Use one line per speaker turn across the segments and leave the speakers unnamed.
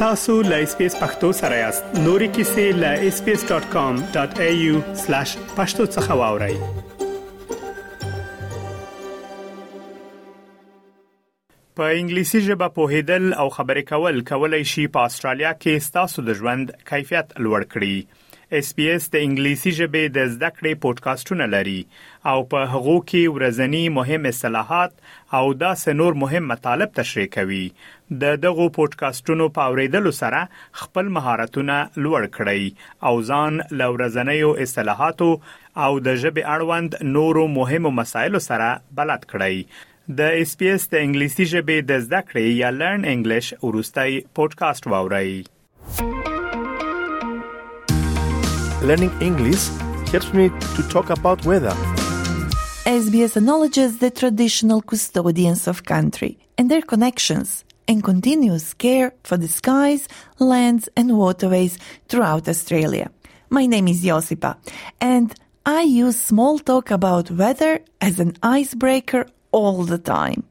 tasu.lspacepakhtosarayast nuri kisi.lspace.com.au/pakhtosakhawauri په انګلیسي ژبه پوهیدل او خبرې کول کولای شي په استرالیا کې ستاسو د ژوند کیفیت لوړ کړي. اس پی اس د انګلیسي ژبې د زده کړې پودکاسټونه لري. او په هغو کې ورځنی مهم اصطلاحات او دا سنور مهم مطالب تشریح کوي د دغه پودکاسټونو په اوریدلو سره خپل مهارتونه لوړ کړئ او ځان لورځنیو اصطلاحاتو او د ژبې اړوند نورو مهمو مسایلو سره بلد کړئ د اس پی اس د انګلیسي ژبې د زده کړې یا لرن انګلیش ورستای پودکاسټ واورئ
learning English helps me to talk about weather.
SBS acknowledges the traditional custodians of country and their connections and continuous care for the skies, lands and waterways throughout Australia. My name is Josipa and I use small talk about weather as an icebreaker all the time.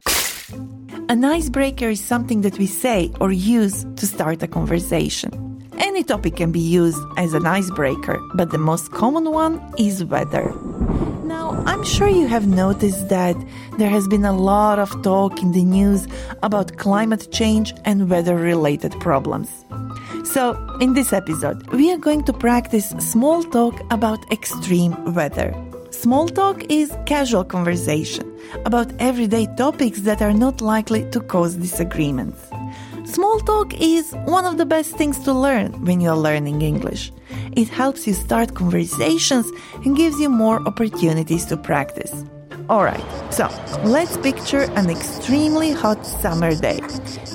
An icebreaker is something that we say or use to start a conversation. Any topic can be used as an icebreaker, but the most common one is weather. Now, I'm sure you have noticed that there has been a lot of talk in the news about climate change and weather related problems. So, in this episode, we are going to practice small talk about extreme weather. Small talk is casual conversation about everyday topics that are not likely to cause disagreements. Small talk is one of the best things to learn when you're learning English. It helps you start conversations and gives you more opportunities to practice. Alright, so let's picture an extremely hot summer day.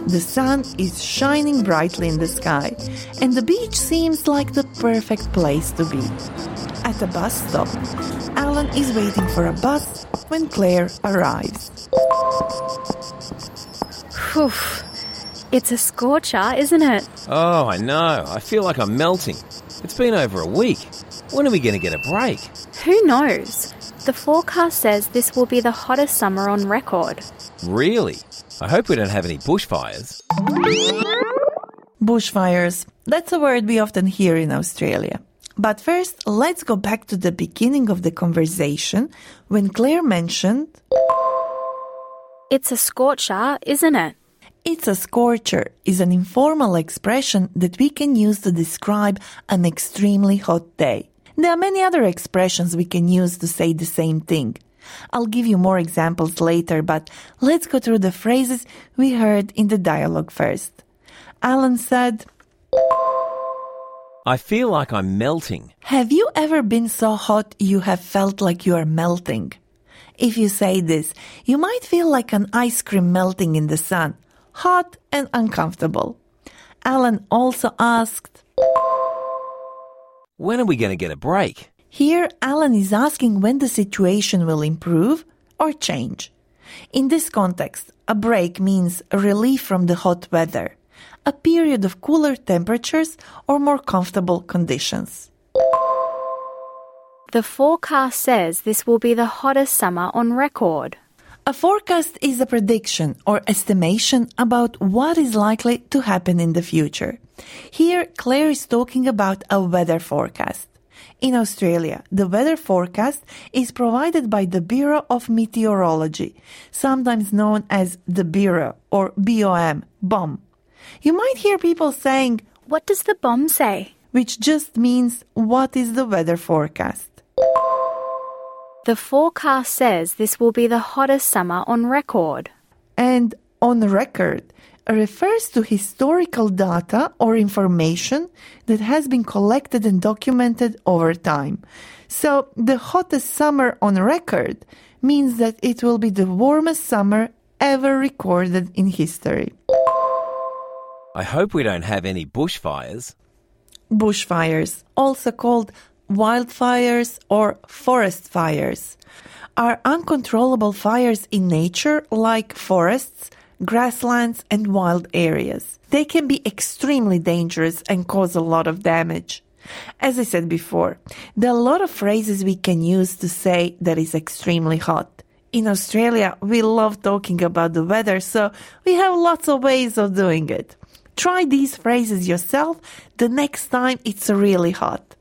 The sun is shining brightly in the sky, and the beach seems like the perfect place to be. At a bus stop, Alan is waiting for a bus when Claire arrives.
Phew. It's a scorcher, isn't it?
Oh, I know. I feel like I'm melting. It's been over a week. When are we going to get a break?
Who knows? The forecast says this will be the hottest summer on record.
Really? I hope we don't have any bushfires.
Bushfires. That's a word we often hear in Australia. But first, let's go back to the beginning of the conversation when Claire mentioned.
It's a scorcher, isn't it?
It's a scorcher is an informal expression that we can use to describe an extremely hot day. There are many other expressions we can use to say the same thing. I'll give you more examples later, but let's go through the phrases we heard in the dialogue first. Alan said,
I feel like I'm melting.
Have you ever been so hot you have felt like you are melting? If you say this, you might feel like an ice cream melting in the sun hot and uncomfortable. Alan also asked,
When are we going to get a break?
Here, Alan is asking when the situation will improve or change. In this context, a break means a relief from the hot weather, a period of cooler temperatures or more comfortable conditions.
The forecast says this will be the hottest summer on record.
A forecast is a prediction or estimation about what is likely to happen in the future. Here, Claire is talking about a weather forecast. In Australia, the weather forecast is provided by the Bureau of Meteorology, sometimes known as the Bureau or BOM, BOM. You might hear people saying,
What does the BOM say?
Which just means, What is the weather forecast?
The forecast says this will be the hottest summer on record.
And on record refers to historical data or information that has been collected and documented over time. So the hottest summer on record means that it will be the warmest summer ever recorded in history.
I hope we don't have any bushfires.
Bushfires, also called wildfires or forest fires are uncontrollable fires in nature like forests, grasslands, and wild areas. They can be extremely dangerous and cause a lot of damage. As I said before, there are a lot of phrases we can use to say that it's extremely hot. In Australia, we love talking about the weather, so we have lots of ways of doing it. Try these phrases yourself the next time it's really hot.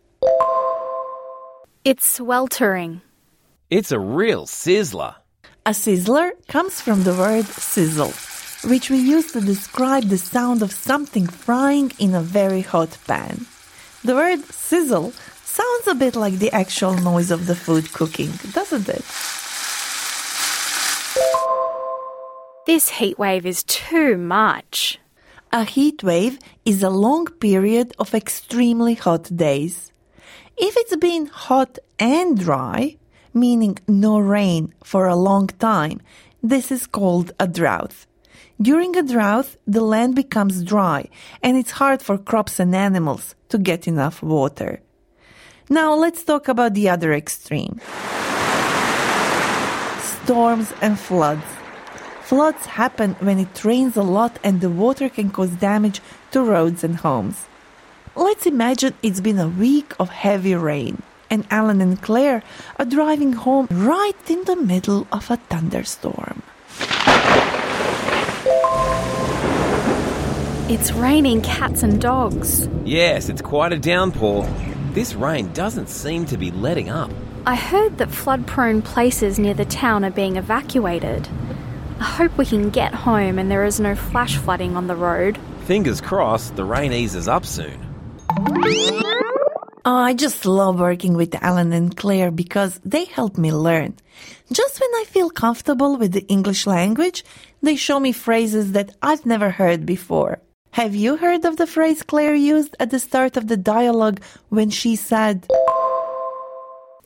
It's sweltering.
It's a real sizzler.
A sizzler comes from the word sizzle, which we use to describe the sound of something frying in a very hot pan. The word sizzle sounds a bit like the actual noise of the food cooking, doesn't it?
This heat wave is too much.
A heat wave is a long period of extremely hot days. If it's been hot and dry, meaning no rain for a long time, this is called a drought. During a drought, the land becomes dry and it's hard for crops and animals to get enough water. Now let's talk about the other extreme. Storms and floods. Floods happen when it rains a lot and the water can cause damage to roads and homes. Let's imagine it's been a week of heavy rain, and Alan and Claire are driving home right in the middle of a thunderstorm.
It's raining cats and dogs.
Yes, it's quite a downpour. This rain doesn't seem to be letting up.
I heard that flood prone places near the town are being evacuated. I hope we can get home and there is no flash flooding on the road.
Fingers crossed the rain eases up soon.
Oh, I just love working with Alan and Claire because they help me learn. Just when I feel comfortable with the English language, they show me phrases that I've never heard before. Have you heard of the phrase Claire used at the start of the dialogue when she said,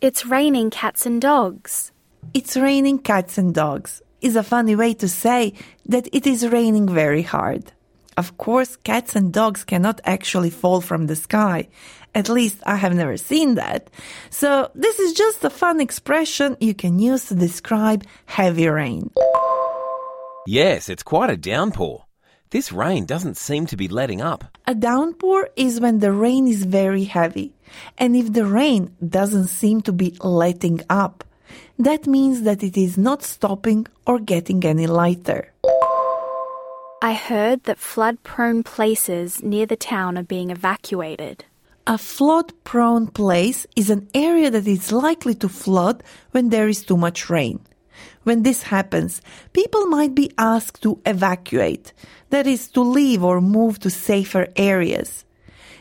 It's raining cats and dogs.
It's raining cats and dogs is a funny way to say that it is raining very hard. Of course, cats and dogs cannot actually fall from the sky. At least I have never seen that. So this is just a fun expression you can use to describe heavy rain.
Yes, it's quite a downpour. This rain doesn't seem to be letting up.
A downpour is when the rain is very heavy. And if the rain doesn't seem to be letting up, that means that it is not stopping or getting any lighter.
I heard that flood prone places near the town are being evacuated.
A flood prone place is an area that is likely to flood when there is too much rain. When this happens, people might be asked to evacuate, that is, to leave or move to safer areas.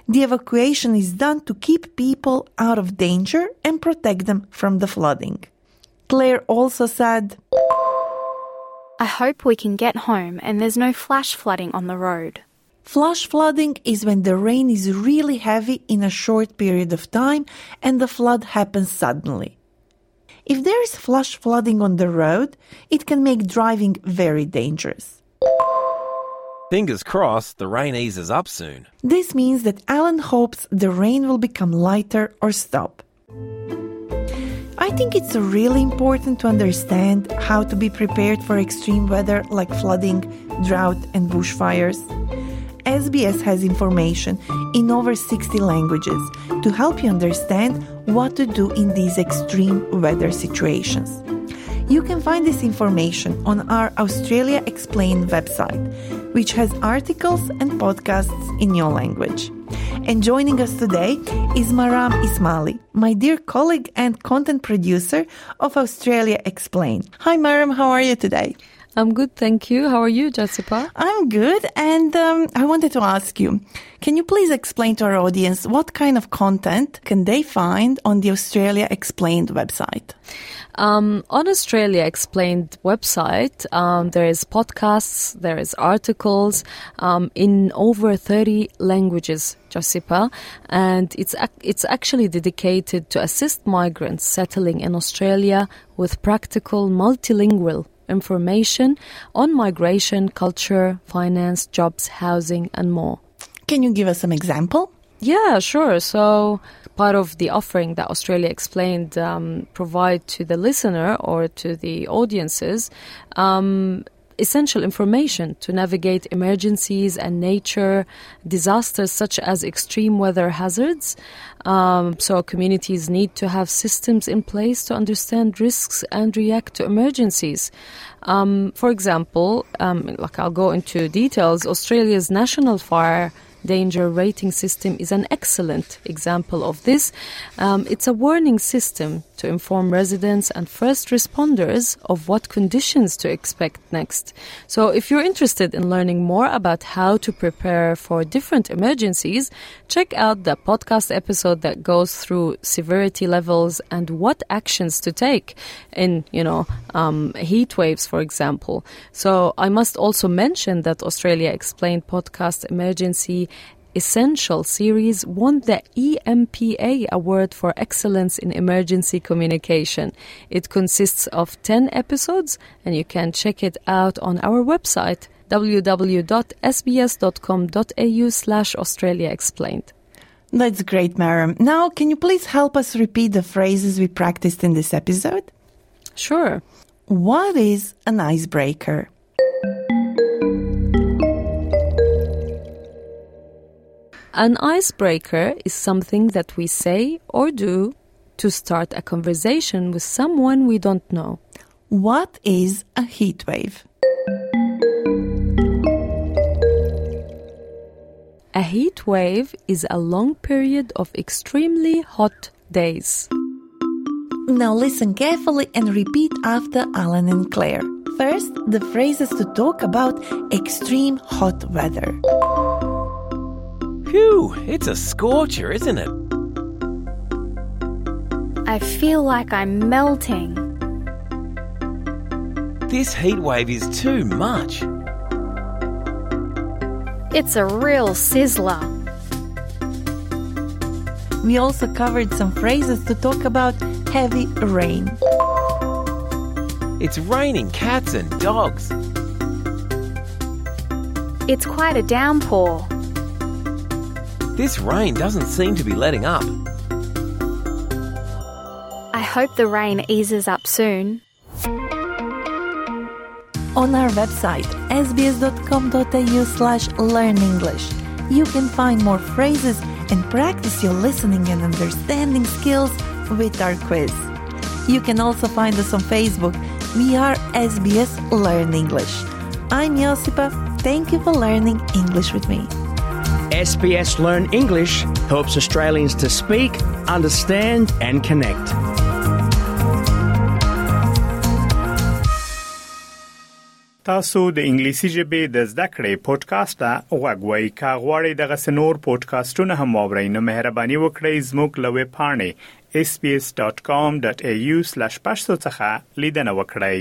The evacuation is done to keep people out of danger and protect them from the flooding. Claire also said,
I hope we can get home and there's no flash flooding on the road.
Flash flooding is when the rain is really heavy in a short period of time and the flood happens suddenly. If there is flash flooding on the road, it can make driving very dangerous.
Fingers crossed the rain eases up soon.
This means that Alan hopes the rain will become lighter or stop. I think it's really important to understand how to be prepared for extreme weather like flooding, drought, and bushfires. SBS has information in over 60 languages to help you understand what to do in these extreme weather situations. You can find this information on our Australia Explained website, which has articles and podcasts in your language. And joining us today is Maram Ismaili, my dear colleague and content producer of Australia Explained. Hi, Maram, how are you today?
I'm good, thank you. How are you, Josipa?
I'm good, and um, I wanted to ask you can you please explain to our audience what kind of content can they find on the Australia Explained website?
Um, on Australia Explained website, um, there is podcasts, there is articles um, in over 30 languages, Josipa, and it's ac- it's actually dedicated to assist migrants settling in Australia with practical multilingual information on migration, culture, finance, jobs, housing, and more.
Can you give us some example?
Yeah, sure. So part of the offering that Australia Explained um, provide to the listener or to the audiences um, essential information to navigate emergencies and nature disasters such as extreme weather hazards. Um, so communities need to have systems in place to understand risks and react to emergencies. Um, for example, um, like I'll go into details, Australia's national fire danger rating system is an excellent example of this. Um, it's a warning system to inform residents and first responders of what conditions to expect next. So, if you're interested in learning more about how to prepare for different emergencies, check out the podcast episode that goes through severity levels and what actions to take in, you know, um, heat waves, for example. So, I must also mention that Australia Explained podcast emergency Essential series won the EMPA Award for Excellence in Emergency Communication. It consists of 10 episodes and you can check it out on our website www.sbs.com.au slash Australia Explained.
That's great, Maram. Now, can you please help us repeat the phrases we practiced in this episode?
Sure.
What is an icebreaker?
An icebreaker is something that we say or do to start a conversation with someone we don't know.
What is a heat wave?
A heat wave is a long period of extremely hot days.
Now listen carefully and repeat after Alan and Claire. First, the phrases to talk about extreme hot weather.
Phew, it's a scorcher, isn't it?
I feel like I'm melting.
This heat wave is too much.
It's a real sizzler.
We also covered some phrases to talk about heavy rain.
It's raining cats and dogs.
It's quite a downpour.
This rain doesn't seem to be letting up.
I hope the rain eases up soon.
On our website, sbs.com.au slash learn English, you can find more phrases and practice your listening and understanding skills with our quiz. You can also find us on Facebook. We are SBS Learn English. I'm Josipa. Thank you for learning English with me.
SBS Learn English helps Australians to speak, understand, and connect.
تاسو د انګلیسي ژبې د زده کړې پودکاسټ غوږوئ کا غواړئ د غسنور پودکاسټونه هم واورئ نو مهرباني وکړئ زموږ لوې پاڼه sbs.com.au/pashto څخه لیدنه وکړئ